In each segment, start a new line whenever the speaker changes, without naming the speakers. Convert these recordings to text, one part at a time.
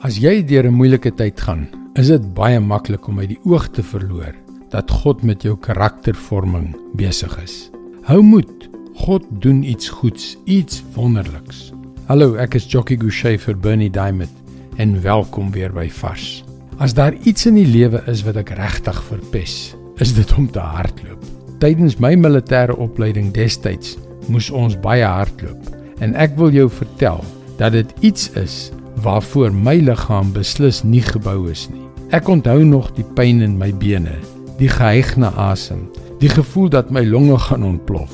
As jy deur 'n moeilike tyd gaan, is dit baie maklik om uit die oog te verloor dat God met jou karaktervorming besig is. Hou moed. God doen iets goeds, iets wonderliks. Hallo, ek is Jockey Gouchee vir Bernie Diamond en welkom weer by Vars. As daar iets in die lewe is wat ek regtig verpes, is dit om te hardloop. Tydens my militêre opleiding destyds moes ons baie hardloop en ek wil jou vertel dat dit iets is waarvoor my liggaam beslis nie gebou is nie. Ek onthou nog die pyn in my bene, die gehyg na asem, die gevoel dat my longe gaan ontplof.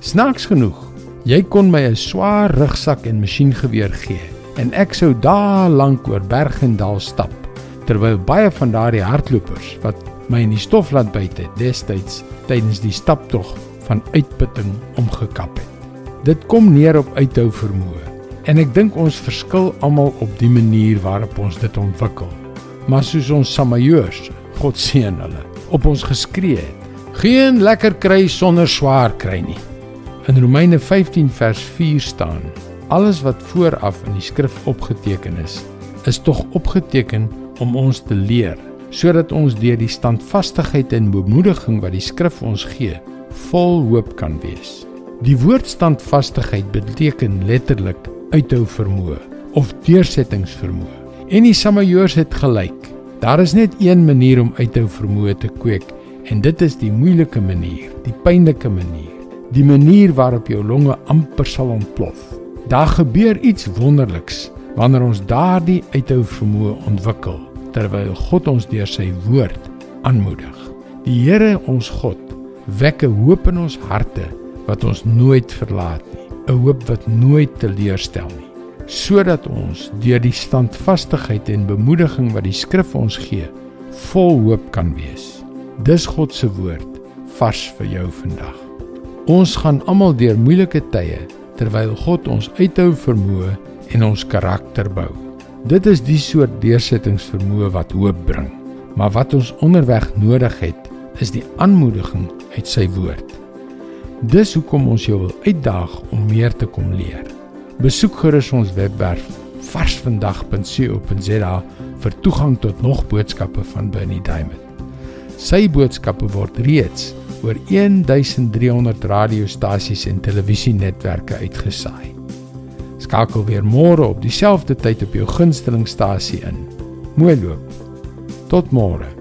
Snaaks genoeg, jy kon my 'n swaar rugsak en masjiengeweer gee en ek sou daar lank oor berg en dal stap terwyl baie van daardie hardlopers wat my in die stof laat byt het destyds tydens die staptog van uitputting omgekap het. Dit kom neer op uithou vermoë en ek dink ons verskil almal op die manier waarop ons dit ontwikkel. Maar soos ons Samajeurs, God seën hulle, op ons geskree het, geen lekker kry sonder swaar kry nie. In Romeine 15 vers 4 staan: Alles wat vooraf in die skrif opgeteken is, is tog opgeteken om ons te leer, sodat ons deur die standvastigheid en bemoediging wat die skrif ons gee, vol hoop kan wees. Die woord standvastigheid beteken letterlik uithou vermoë of deursettingsvermoë. En die Samajeurs het gelyk. Daar is net een manier om uithou vermoë te kweek en dit is die moeilike manier, die pynlike manier, die manier waarop jou longe amper sal ontplof. Daar gebeur iets wonderliks wanneer ons daardie uithou vermoë ontwikkel terwyl God ons deur sy woord aanmoedig. Die Here ons God wek 'n hoop in ons harte wat ons nooit verlaat nie, 'n hoop wat nooit teleurstel nie, sodat ons deur die standvastigheid en bemoediging wat die skrif ons gee, vol hoop kan wees. Dis God se woord vars vir jou vandag. Ons gaan almal deur moeilike tye terwyl God ons uithou vermoë en ons karakter bou. Dit is die soort deursettingsvermoë wat hoop bring. Maar wat ons onderweg nodig het, is die aanmoediging uit sy woord. Dis hoekom ons jou wil uitdaag om meer te kom leer. Besoek gerus ons webwerf varsvandag.co.za vir toegang tot nog boodskappe van Bernie Diamond. Sy boodskappe word reeds oor 1300 radiostasies en televisienetwerke uitgesaai. Skakel weer môre op dieselfde tyd op jou gunstelingstasie in. Mooi loop. Tot môre.